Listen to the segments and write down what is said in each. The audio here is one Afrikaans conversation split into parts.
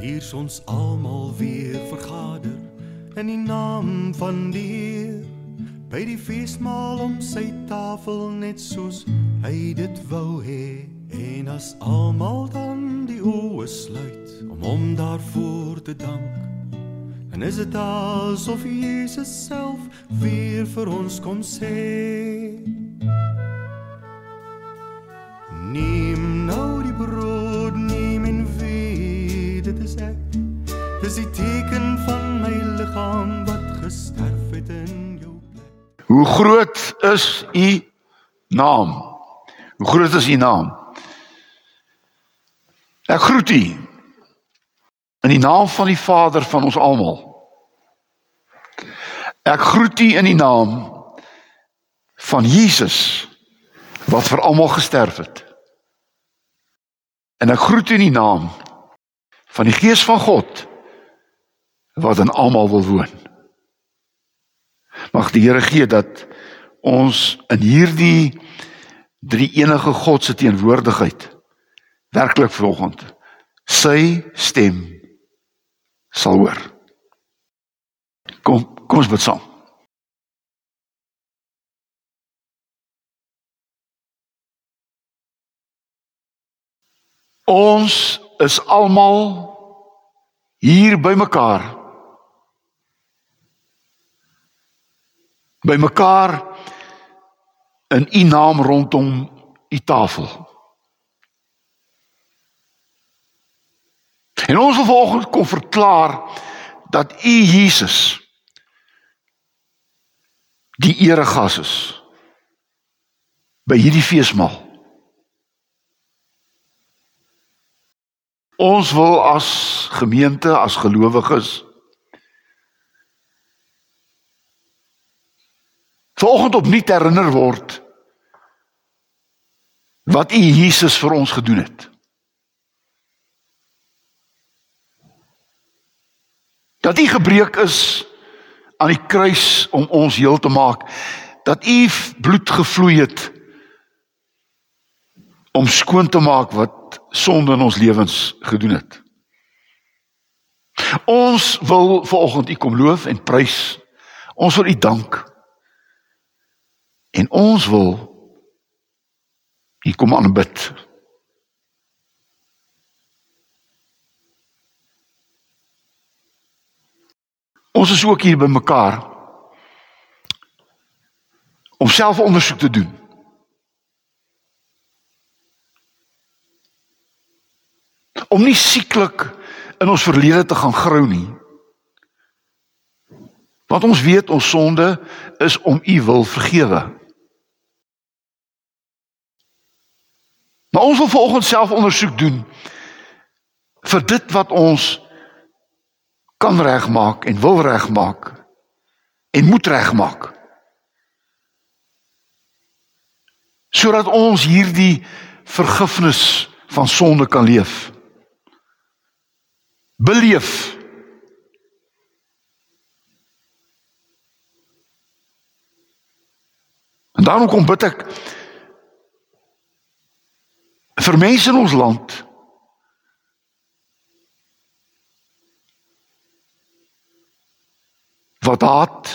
Hier's ons almal weer vergader in die naam van die Heer. By die feesmaal om sy tafel net soos hy dit wou hê. En as almal dan die oë sluit om hom daarvoor te dank. En is dit asof Jesus self weer vir ons kom sê? Dis die teken van my liggaam wat gesterf het in jou plek. Hoe groot is u naam? Hoe groot is u naam? Ek groet u in die naam van die Vader van ons almal. Ek groet u in die naam van Jesus wat vir almal gesterf het. En ek groet u in die naam van die Gees van God wat in almal wil woon. Mag die Here gee dat ons in hierdie drie enige God se teenwoordigheid werklik vanoggend sy stem sal hoor. Kom, kom ons bid saam. Ons is almal hier bymekaar. Bymekaar in u naam rondom u tafel. En ons wil vanoggend kom verklaar dat u Jesus die eregas is by hierdie feesmaal. Ons wil as gemeente, as gelowiges vanoggend opnuut herinner word wat u Jesus vir ons gedoen het. Dat u gebreek is aan die kruis om ons heel te maak. Dat u bloed gevloei het om skoon te maak wat sonde in ons lewens gedoen het. Ons wil vanoggend u kom loof en prys. Ons wil u dank. En ons wil u kom aanbid. Ons is ook hier by mekaar om selfondersoek te doen. Om nie sieklik in ons verlede te gaan grou nie. Want ons weet ons sonde is om U wil vergewe. Maar ons wil volgens selfondersoek doen vir dit wat ons kan regmaak en wil regmaak en moet regmaak. Sodat ons hierdie vergifnis van sonde kan leef. Beleef. En daarom kom bid ek vir mense in ons land wat haat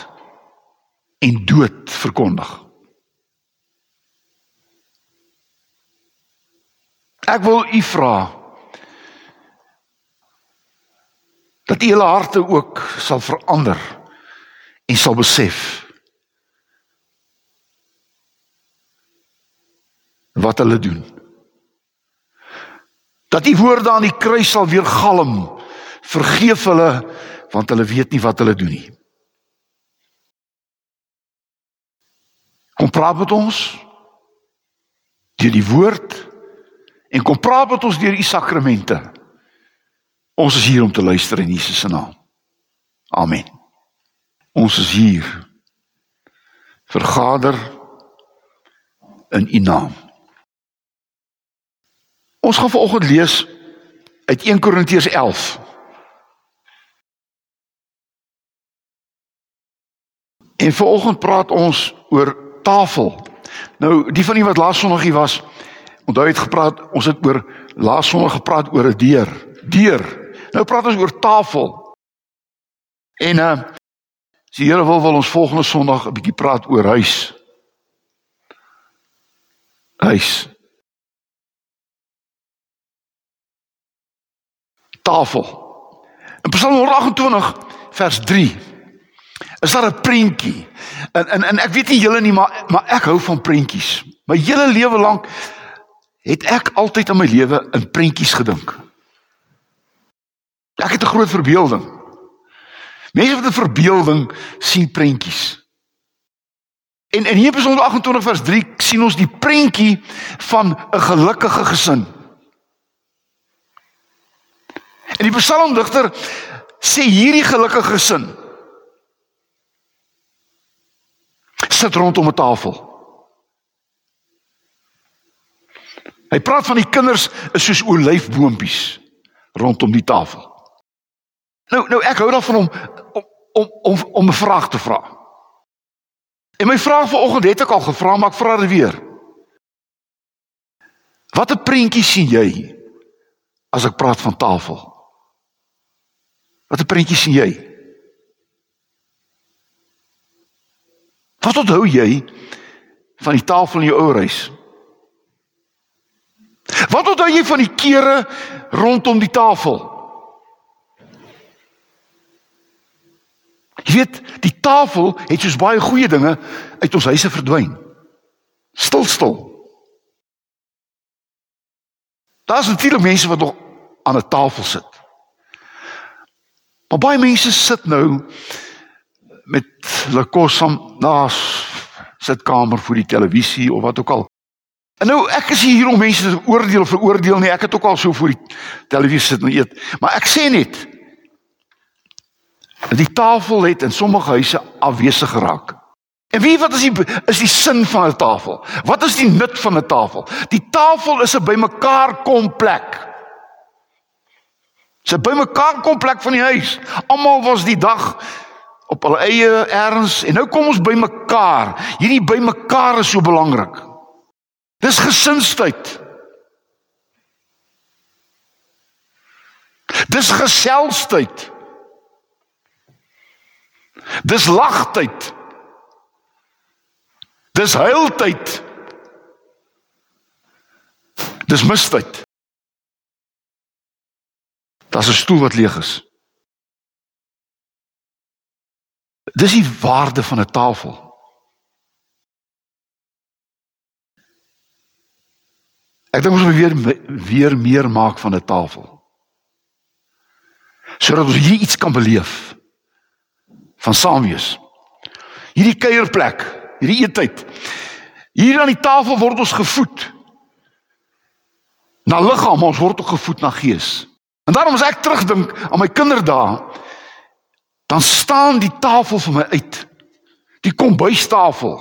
en dood verkondig. Ek wil u vra dat u hulle harte ook sal verander en sal besef wat hulle doen. Dat u woorde aan die kruis sal weer galm. Vergeef hulle want hulle weet nie wat hulle doen nie. Kom praat met ons deur die woord en kom praat met ons deur u sakramente. Ons is hier om te luister in Jesus se naam. Amen. Ons is hier vergader in u naam. Ons gaan vanoggend lees uit 1 Korintiërs 11. En vanoggend praat ons oor tafel. Nou, die van die wat laas Sondag hier was, onthou het gepraat, ons het oor laas Sondag gepraat oor 'n deur. Deur. Nou praat ons oor tafel. En uh as die Here wil wil ons volgende Sondag 'n bietjie praat oor huis. Huis. Tafel. In Psalm 128 vers 3 is daar 'n prentjie. En en en ek weet nie julle nie, maar maar ek hou van prentjies. My hele lewe lank het ek altyd in my lewe in prentjies gedink. Ek het 'n groot verbeelding. Mense met 'n verbeelding sien prentjies. En in Hebreërs 28 vers 3 sien ons die prentjie van 'n gelukkige gesin. En die psalmdigter sê hierdie gelukkige gesin sit rondom 'n tafel. Hy praat van die kinders is soos olyfboompies rondom die tafel. Nou nou ek hou daarvan om om om om 'n vraag te vra. En my vraag vanoggend het ek al gevra, maar ek vra dit weer. Watter prentjie sien jy as ek praat van tafel? Watter prentjie sien jy? Wat onthou jy van die tafel in jou ou huis? Wat onthou jy van die kere rondom die tafel? Jy weet, die tafel het soos baie goeie dinge uit ons huise verdwyn. Stil stil. Daar's natuurlik mense wat nog aan 'n tafel sit. Maar baie mense sit nou met hulle kos saam na sitkamer voor die televisie of wat ook al. En nou ek is hier om mense te oordeel of veroordeel nie. Ek het ook al so voor die televisie sit en eet. Maar ek sê net Die tafel het in sommige huise afwesig geraak. En wie wat is die is die sin van 'n tafel? Wat is die nut van 'n tafel? Die tafel is 'n bymekaar kom plek. 'n bymekaar kom plek van die huis. Almal was die dag op hulle eie erns en nou kom ons bymekaar. Hierdie bymekaar is so belangrik. Dis gesinstyd. Dis geselstyd. Dis lagtyd. Dis huiltyd. Dis mistyd. Daar's 'n stoel wat leeg is. Dis die waarde van 'n tafel. Ek dink ons moet weer weer meer maak van 'n tafel. Sodat ons hier iets kan beleef van saam wees. Hierdie kuierplek, hierdie eettyd. Hier aan die tafel word ons gevoed. Na liggaam, ons word ook gevoed na gees. En daarom as ek terugdink aan my kinderdae, dan staan die tafel vir my uit. Die kombuistafel.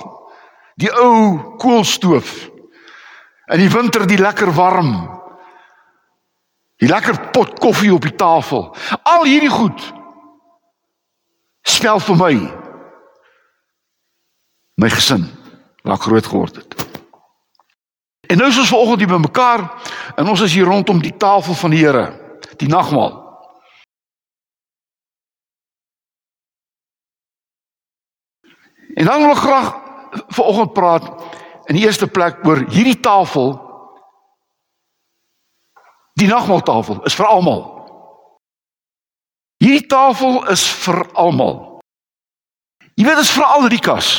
Die ou koolstoof. In die winter die lekker warm. Die lekker pot koffie op die tafel. Al hierdie goed spel vir my my gesin waar ek groot geword het. En nou is ons vanoggend hier bymekaar en ons is hier rondom die tafel van die Here, die nagmaal. En dan wil ek graag vanoggend praat in die eerste plek oor hierdie tafel. Die nagmaaltafel is vir almal. Hierdie tafel is vir almal. Jy weet dit is vir al Lukas.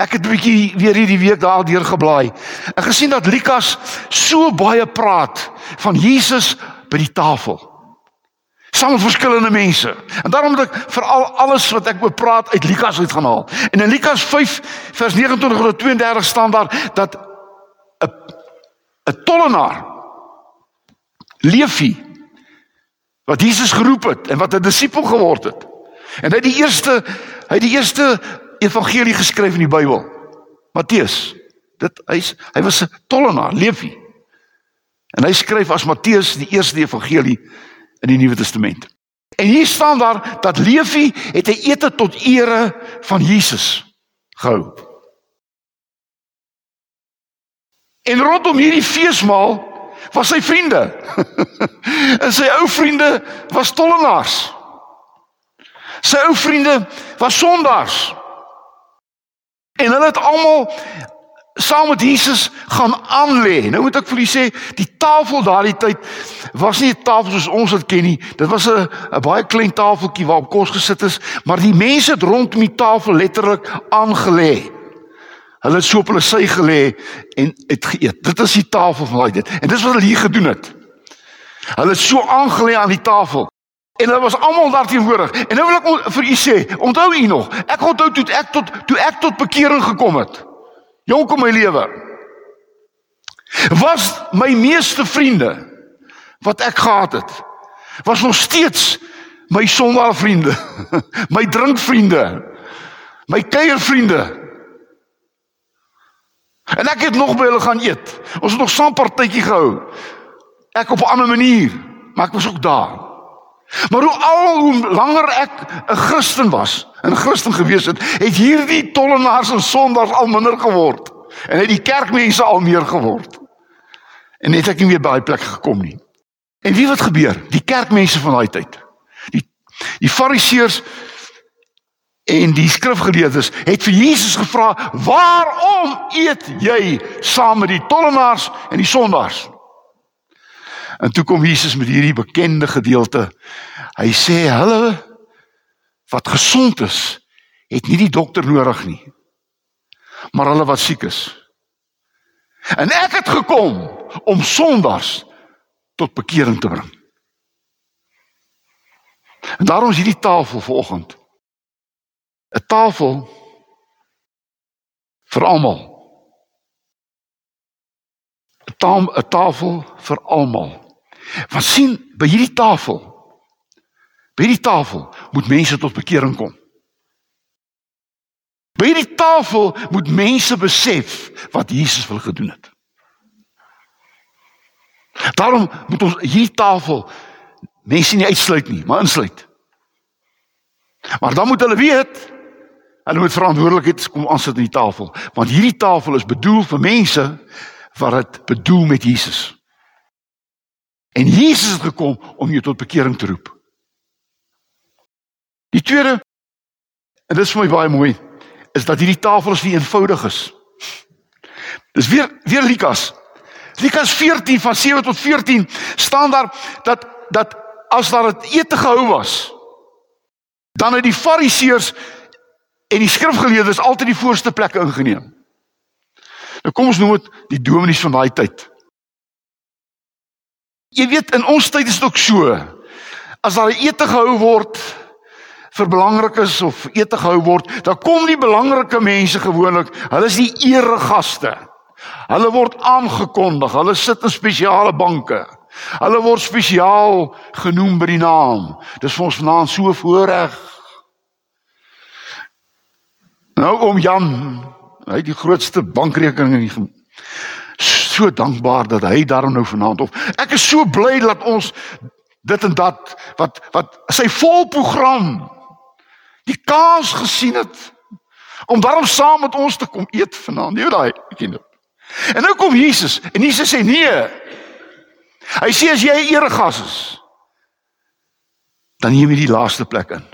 Ek het 'n bietjie weer hierdie week daar deur geblaai. Ek gesien dat Lukas so baie praat van Jesus by die tafel. Saam met verskillende mense. En daarom moet ek veral alles wat ek oor praat uit Lukas uit gaan haal. En in Lukas 5 vers 29 tot 32 staan daar dat 'n 'n tollenaar Leefie wat Jesus geroep het en wat 'n disipel geword het. En hy die eerste hy die eerste evangelie geskryf in die Bybel. Matteus. Dit hy's hy was 'n tollenaar, Leefie. En hy skryf as Matteus die eerste evangelie in die Nuwe Testament. En hier staan daar dat Leefie het 'n ete tot ere van Jesus gehou. En rondom hierdie feesmaal was sy vriende. en sy ou vriende was tollenaars. Sy ou vriende was sondaars. En hulle het almal saam met Jesus gaan aanlê. Nou moet ek vir julle sê, die tafel daardie tyd was nie 'n tafel soos ons dit ken nie. Dit was 'n baie klein tafeltjie waarop kos gesit is, maar die mense het rondom die tafel letterlik aangelê. Hulle het so op hulle sy gelê en het geëet. Dit is die tafel van daai dit. En dis wat hulle hier gedoen het. Hulle het so aangelê aan die tafel. En hulle was almal daar teenwoordig. En nou wil ek vir u sê, onthou u nog, ek onthou toe ek tot toe ek tot bekering gekom het. Jonk in my lewe. Was my meeste vriende wat ek gehad het, was nog steeds my sondaarvriende, my drinkvriende, my kuiervriende. En ek het nog by hulle gaan eet. Ons het nog saam partytjie gehou. Ek op 'n ander manier, maar ek was ook daar. Maar hoe al hoe langer ek 'n Christen was, 'n Christen gewees het, het hierdie tollenaars en sondaars al minder geword en het die kerkmense al meer geword. En net ek nie weer by daai plek gekom nie. En wie wat gebeur? Die kerkmense van daai tyd. Die die fariseërs en die skrifgeleerdes het vir Jesus gevra: "Waarom eet jy saam met die tollenaars en die sondaars?" En toe kom Jesus met hierdie bekende gedeelte. Hy sê: "Hulle wat gesond is, het nie die dokter nodig nie, maar hulle wat siek is. En ek het gekom om sondaars tot bekering te bring." En daarom is hierdie tafel vanoggend 'n tafel vir almal. 'n 'n tafel vir almal. Want sien, by hierdie tafel by hierdie tafel moet mense tot bekering kom. By hierdie tafel moet mense besef wat Jesus wil gedoen het. Daarom moet ons hierdie tafel mense nie uitsluit nie, maar insluit. Maar dan moet hulle weet hulle moet verantwoordelikheid kom aansit aan die tafel, want hierdie tafel is bedoel vir mense wat dit bedoel met Jesus. En Jesus het gekom om jou tot bekering te roep. Die tweede en dit is vir my baie mooi is dat hierdie tafel is nie eenvoudig is. Dis weer weer Lukas. Lukas 14 van 7 tot 14 staan daar dat dat as daar 'n ete gehou was dan het die fariseërs en die skrifgeleerdes altyd die voorste plekke ingeneem. Nou kom ons noem dit die dominees van daai tyd. Jy weet in ons tyd is dit ook so. As daar 'n ete gehou word vir belangrikes of ete gehou word, dan kom die belangrike mense gewoonlik. Hulle is die eregaste. Hulle word aangekondig. Hulle sit in spesiale banke. Hulle word spesiaal genoem by die naam. Dis vir ons vanaand so voorreg. Nou om Jan, hy het die grootste bankrekening in die so dankbaar dat hy daarom nou vanaand of ek is so bly dat ons dit en dat wat wat sy volprogram die kaas gesien het om daarom saam met ons te kom eet vanaand. Jy weet daai, ken dit. En nou kom Jesus en Jesus sê nee. Hy sê as jy 'n eregas is, dan neem jy die laaste plek in.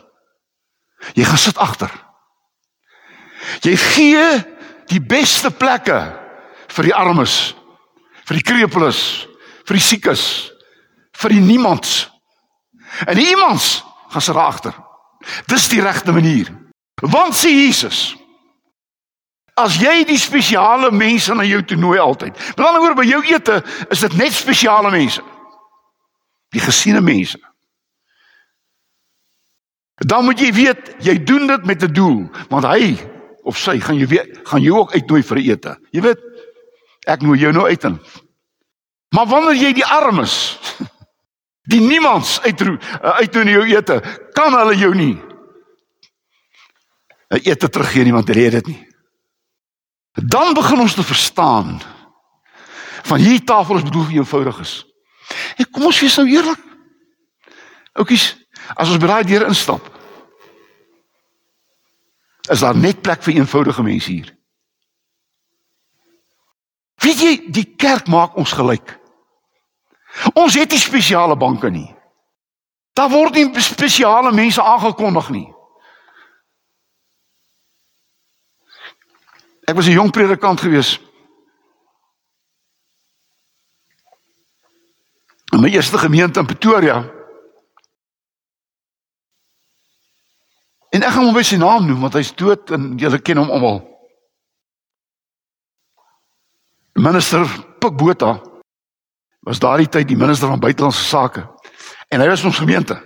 Jy gaan sit agter. Jy gee die beste plekke vir die armes, vir die krepeles, vir die siekes, vir die niemands. En die iemands gaan sit agter. Dis die regte manier. Want sê Jesus, as jy die spesiale mense na jou toe nooi altyd. Met ander woorde by jou ete is dit net spesiale mense. Die gesiene mense. Dan moet jy weet jy doen dit met 'n doel, want hy of sy gaan jy weet gaan jou ook uitnooi vir ete. Jy weet ek nooi jou nou uit en Maar wanneer jy die armes die niemands uitroep uitnooi na jou ete, kan hulle jou nie 'n ete teruggee nie want hulle het dit nie. Dan begin ons te verstaan van hierdie tafel is bedoel vir eenvoudiges. En kom ons wees nou eerlik. Oukies, as ons by daai deur instap, is daar net plek vir eenvoudige mense hier. Weet jy, die kerk maak ons gelyk. Ons het nie spesiale banke nie. Daar word nie spesiale mense aangekondig nie. Ek was 'n jong predikant gewees. In my eerste gemeente in Pretoria. En ek gaan hom by sy naam noem want hy's dood en julle ken hom almal. Minister Pikbota was daardie tyd die minister van buitelandse sake en hy was ons gemeente.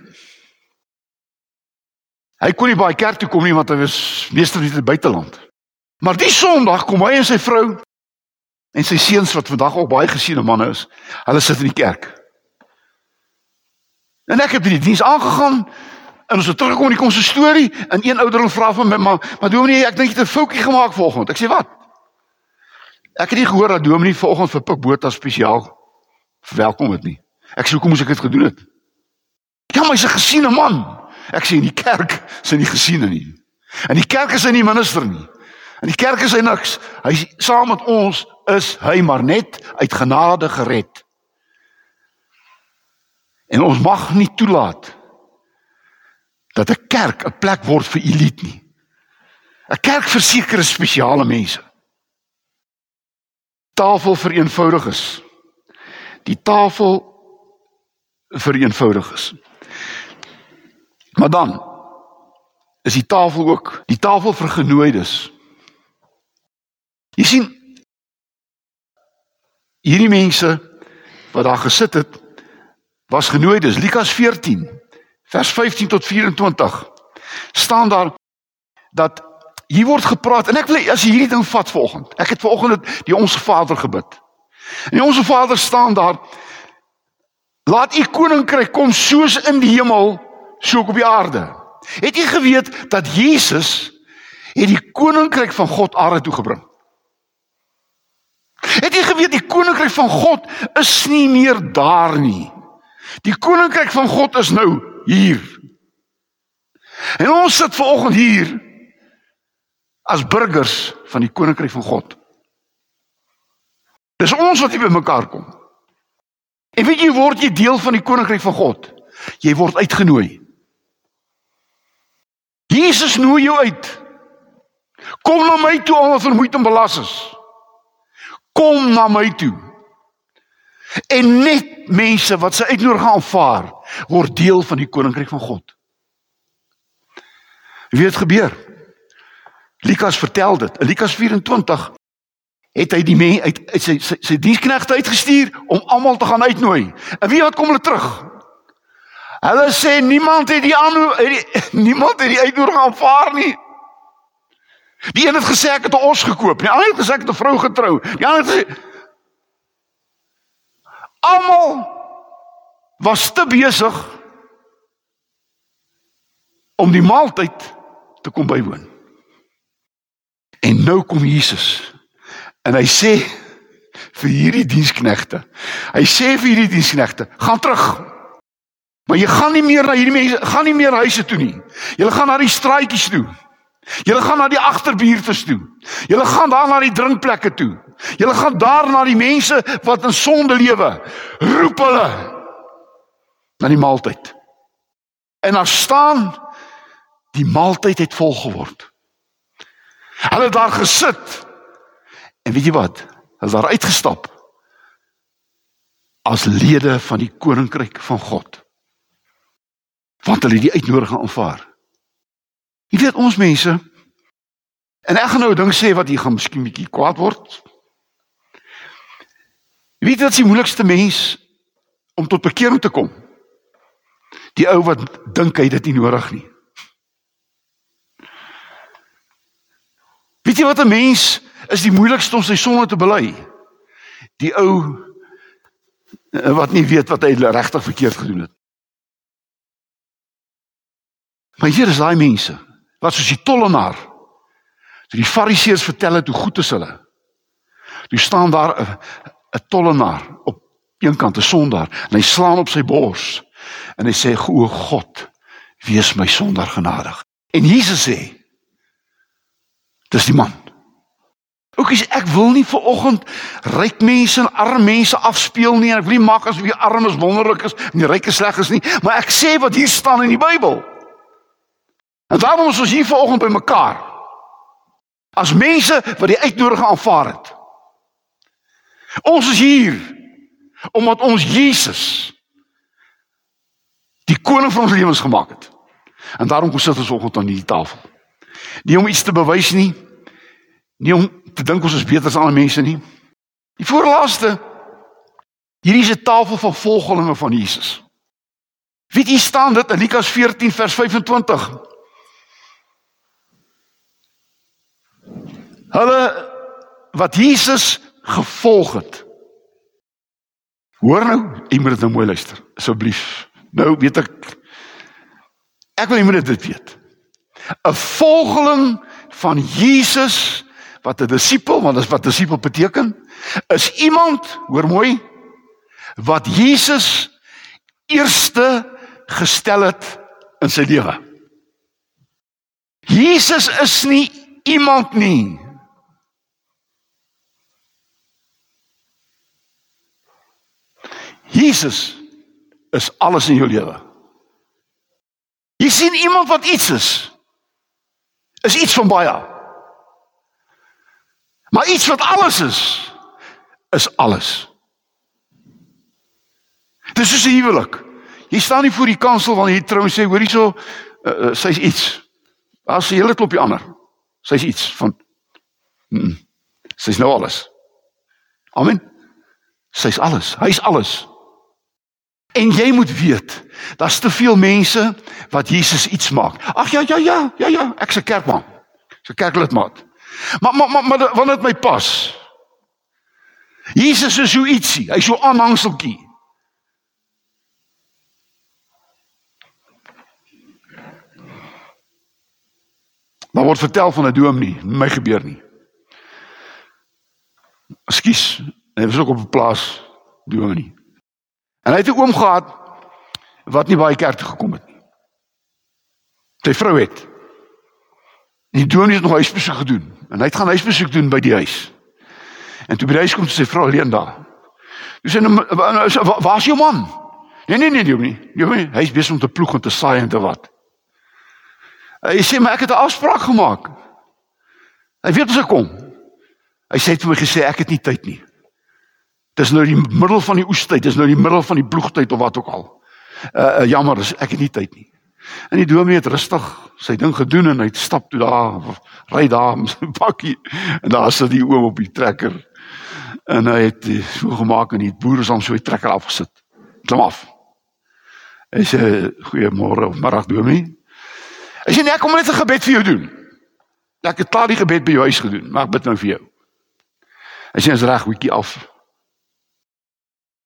Hy kon nie by kerk toe kom nie want hy was meester in die buiteland. Maar die Sondag kom hy en sy vrou en sy seuns wat vandag al baie gesiene manne is. Hulle sit in die kerk. En ek het die diens aangegaan en ons het teruggekom en kom so 'n storie en een ouderling vra van my maar maar dominee ek dink jy het 'n foutjie gemaak vanoggend. Ek sê wat? Ek het nie gehoor dat dominee vanoggend vir Pikbota spesiaal verwelkom het nie. Ek sê hoekom moes ek dit gedoen het? Ja, maar hy's 'n gesiene man. Ek sê in die kerk is hy gesiene nie. In die kerk is hy nie minister nie. In die kerk is hy niks. Hy saam met ons is hy maar net uit genade gered. En ons mag nie toelaat dat 'n kerk 'n plek word vir elite nie. 'n Kerk vir sekere spesiale mense. Tafel vir eenvoudiges. Die tafel vir eenvoudiges. Maar dan is die tafel ook die tafel vir genooides. Jy sien hierdie mense wat daar gesit het was genooides. Lukas 14 vers 15 tot 24 staan daar dat hier word gepraat en ek wil as jy hierdie ding vat vanoggend. Ek het vanoggend die onsse Vader gebid. En onsse Vader staan daar Laat u koninkryk kom soos in die hemel, so ook op die aarde. Het jy geweet dat Jesus het die koninkryk van God aarde toe gebring? Het jy geweet die koninkryk van God is nie meer daar nie. Die koninkryk van God is nou hier. En ons sit ver oggend hier as burgers van die koninkryk van God. Dis ons wat hier bymekaar kom. En weet jy word jy deel van die koninkryk van God? Jy word uitgenooi. Jesus nooi jou uit. Kom na my toe almal vermoeid en belas is. Kom na my toe. En net mense wat sy uitnodiging aanvaar, word deel van die koninkryk van God. Wie het gebeur? Lukas vertel dit. In Lukas 24 het hy die mense uit, uit sy sy, sy diensknegte uitgestuur om almal te gaan uitnooi. En wie wat kom hulle terug? Hulle sê niemand het die aan niemand het die uitnodiging aanvaar nie. Die een het gesê ek het 'n os gekoop, die ander het gesê ek het 'n vrou getrou. Die ander het gesê almal was te besig om die maaltyd te kom bywoon. En nou kom Jesus En hy sê vir hierdie diensknegte. Hy sê vir hierdie diensknegte, gaan terug. Maar jy gaan nie meer na hierdie mense, gaan nie meer huise toe nie. Jy gaan na die straatjies toe. Jy gaan na die agterbuurte toe. Jy gaan daar na die drinkplekke toe. Jy gaan daar na die mense wat in sonde lewe. Roep hulle na die maaltyd. En daar staan die maaltyd het vol geword. Hulle het daar gesit En weet jy wat? Hulle is daar uitgestap as lede van die koninkryk van God. Want hulle het die uitnodiging aanvaar. Jy weet ons mense en ek gaan nou 'n ding sê wat jy gaan miskien bietjie kwaad word. Jy weet wat is die moeilikste mens om tot bekering te kom? Die ou wat dink hy dit nie nodig nie. Weet jy wat 'n mens is die moeilikste om sy sonde te bely. Die ou eh, wat nie weet wat hy regtig verkeerd gedoen het. Maar hier is daai mense wat soos die tollenaar toe die fariseërs vertel het hoe goed is hulle. Toe staan daar 'n tollenaar op een kant 'n sondaar en hy slaan op sy bors en hy sê o God, wees my sondaar genadig. En Jesus sê dis die man Oukies, ek wil nie vir oggend ryk mense en arme mense afspeel nie en ek wil nie maak asof die armes wonderlik is en die rykes sleg is nie, maar ek sê wat hier staan in die Bybel. En daarom is ons hier vanoggend by mekaar. As mense wat die uitnodiging aanvaar het. Ons is hier omdat ons Jesus die koning van ons lewens gemaak het. En daarom kom sit ons vanoggend aan hierdie tafel. Nie om iets te bewys nie, nie om te dink ons is beter as ander mense nie. Die voorlaaste hierdie is 'n tafel van volgelinge van Jesus. Wie dit staan dit in Lukas 14 vers 25. Hulle wat Jesus gevolg het. Hoor nou, jy moet dit nou mooi luister, asseblief. Nou weet ek ek wil jy moet dit weet. 'n Volgeling van Jesus wat 'n disipel, want dis wat disipel beteken, is iemand, hoor mooi, wat Jesus eerste gestel het in sy lewe. Jesus is nie iemand nie. Jesus is alles in jou lewe. Jy sien iemand wat iets is. Is iets van baie. Maar iets wat alles is, is alles. Dis soos 'n huwelik. Jy staan nie voor die kansel wanneer jy trou en sê hoor hierso uh, uh, sy's iets. As jy hele klop die ander. Sy's iets van mm, sy's nou alles. Amen. Sy's alles. Hy's alles. En jy moet weet, daar's te veel mense wat Jesus iets maak. Ag ja ja ja, ja ja, ek's 'n kerkman. Ek's 'n kerklidmaat. Maar maar maar, maar wanneer dit my pas. Jesus is so ietsie, hy's so aanhangseltjie. Maar word vertel van 'n dominee, my gebeur nie. Ekskuus, hy was ook op 'n plaas dominee. En hy het 'n oom gehad wat nie baie kerk toe gekom het nie. Sy vrou het. Die dominee het nog huisbesoek gedoen en hy het gaan huisbesoek doen by die huis. En toe by die huis kom sy vrou alleen daar. Dis en waar is jou man? Nee nee nee, dominee. Dominee, hy is besig om te ploeg en te saai en te wat. Hy sê maar ek het 'n afspraak gemaak. Hy weet as ek kom. Hy sê vir my gesê ek het nie tyd nie. Dis nou die middel van die oestyd, dis nou die middel van die ploegtyd of wat ook al. Uh jammer, ek het nie tyd nie. En die dominee het rustig sy ding gedoen en hy het stap toe daar, ry daar met sy bakkie en daar sit die oom op die trekker. En hy het so gemaak en die boere saam so die trekker afgesit. Klim af. Hy sê goeiemôre of middag dominee. Hy sê ek kom net 'n gebed vir jou doen. Ek het klaar die gebed by jou huis gedoen, maar ek bid nou vir jou. Hy sê is reg, hoetjie af.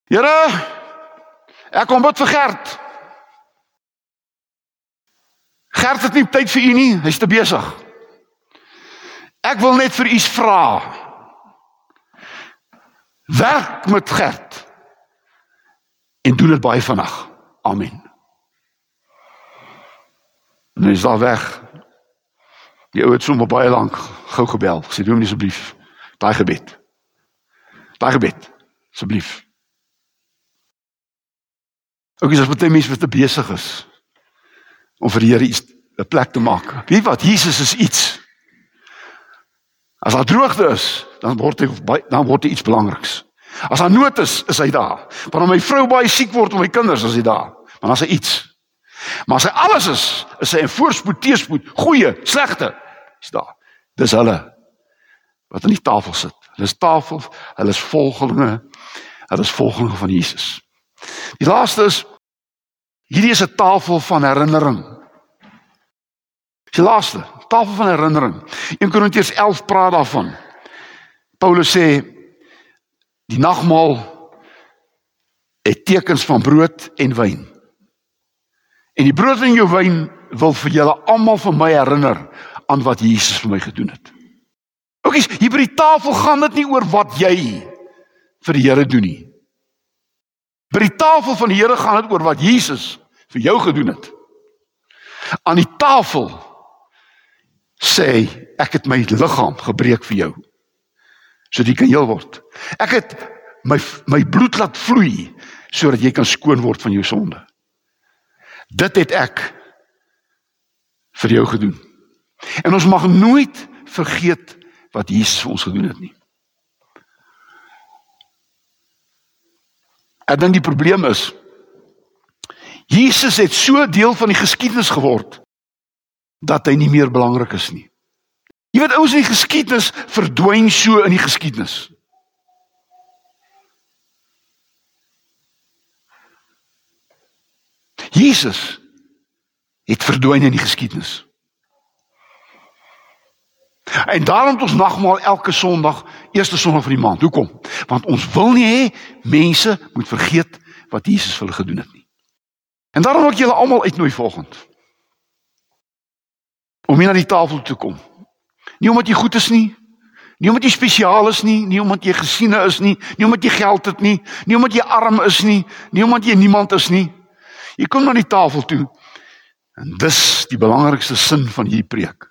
Here, ek kom bid vir Gert. Gert het nie tyd vir u nie, hy's te besig. Ek wil net vir u vra. Werk met Gert. En doen dit baie vinnig. Amen. En hy is daar weg. Die ou het sommer baie lank gou gebel. Sê doen asseblief daai gebed. Daai gebed. Asseblief. Ook as baie mense wat te besig is om vir die Here iets 'n plek te maak. Weet wat? Jesus is iets. As daar droogte is, dan word hy dan word hy iets belangriks. As daar nood is, is hy daar. Wanneer my vrou baie siek word of my kinders, is hy daar. Want as hy iets. Maar as hy alles is, is hy in voorspoed, teëspoed, goeie, slegte, is daar. Dis hulle wat aan die tafel sit. Hulle is tafel, hulle is volgelinge, hulle is volgelinge van Jesus. Die laaste is hierdie is 'n tafel van herinnering. Die laaste, tafel van herinnering. 1 Korintiërs 11 praat daarvan. Paulus sê die nagmaal het tekens van brood en wyn. En die brood en jou wyn wil vir julle almal van my herinner aan wat Jesus vir my gedoen het. Oukies, hier by die tafel gaan dit nie oor wat jy vir die Here doen nie. By die tafel van die Here gaan dit oor wat Jesus vir jou gedoen het. Aan die tafel sê ek het my liggaam gebreek vir jou. sodat jy kan heel word. Ek het my my bloed laat vloei sodat jy kan skoon word van jou sonde. Dit het ek vir jou gedoen. En ons mag nooit vergeet wat Jesus vir ons gedoen het nie. Ek dink die probleem is Jesus het so deel van die geskiedenis geword dat hy nie meer belangrik is nie. Jy weet ouens in die geskiedenis verdwyn so in die geskiedenis. Jesus het verdwyn in die geskiedenis. En daarom het ons nagmaal elke Sondag, eerste Sondag van die maand. Hoekom? Want ons wil nie hê mense moet vergeet wat Jesus vir hulle gedoen het nie. En daarom wil ek julle almal uitnooi volgende. Om hier na die tafel toe kom. Nie omdat jy goed is nie, nie omdat jy spesiaal is nie, nie omdat jy gesiene is nie, nie omdat jy geld het nie, nie omdat jy arm is nie, nie omdat jy niemand is nie. Jy kom na die tafel toe. En dis die belangrikste sin van hierdie preek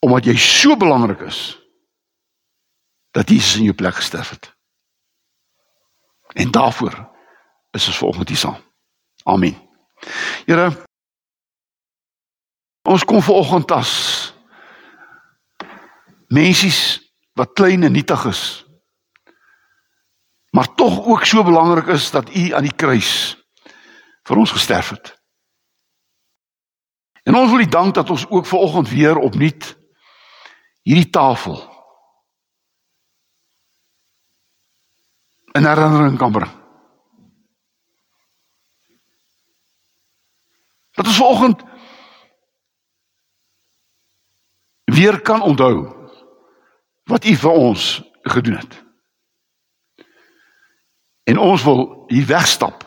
omdat jy so belangrik is dat Jesus in jou plek gesterf het. En daarvoor is ons volgende hier saam. Amen. Here ons kom vanoggend as mensies wat klein en nietig is. Maar tog ook so belangrik is dat u aan die kruis vir ons gesterf het. En ons wil u dank dat ons ook vanoggend weer opnuut hierdie tafel in herinnering kan bring. Dat ons vanoggend weer kan onthou wat U vir ons gedoen het. En ons wil hier wegstap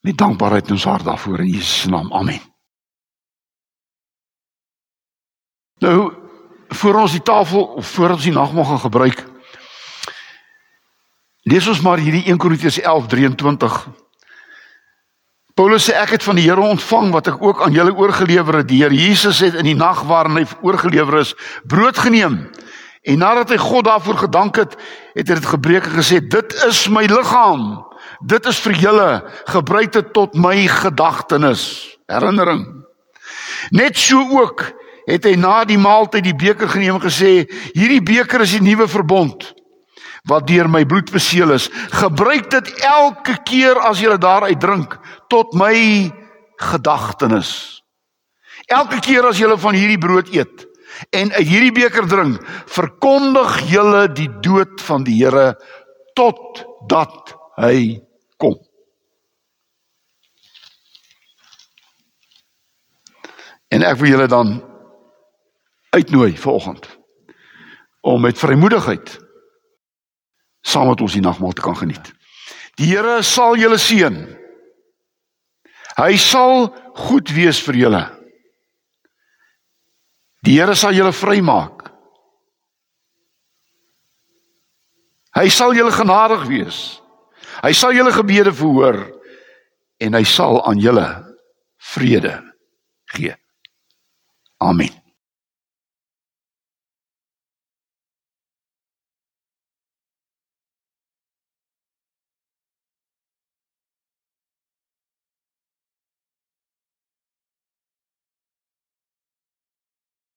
met dankbaarheid in ons hart daarvoor in Jesus naam. Amen. Nou voor ons die tafel of voor ons die nagmaal gaan gebruik. Lees ons maar hierdie 1 Korintiërs 11:23. Paulus sê ek het van die Here ontvang wat ek ook aan julle oorgelewer het. Die Here Jesus het in die nag waarin hy oorgelewer is, brood geneem. En nadat hy God daarvoor gedank het, het hy dit gebreek en gesê: "Dit is my liggaam. Dit is vir julle. Gebruik dit tot my gedagtenis, herinnering." Net so ook het hy na die maaltyd die beker geneem en gesê: "Hierdie beker is die nuwe verbond wat deur my bloed beseël is. Gebruik dit elke keer as jy daaruit drink tot my gedagtenis. Elke keer as jy van hierdie brood eet en uit hierdie beker drink, verkondig jy die dood van die Here tot dat hy kom." En ek wil julle dan uitnooi vanoggend om met vrymoedigheid saam met ons die nagmaal te kan geniet. Die Here sal julle seën. Hy sal goed wees vir julle. Die Here sal julle vrymaak. Hy sal julle genadig wees. Hy sal julle gebede verhoor en hy sal aan julle vrede gee. Amen.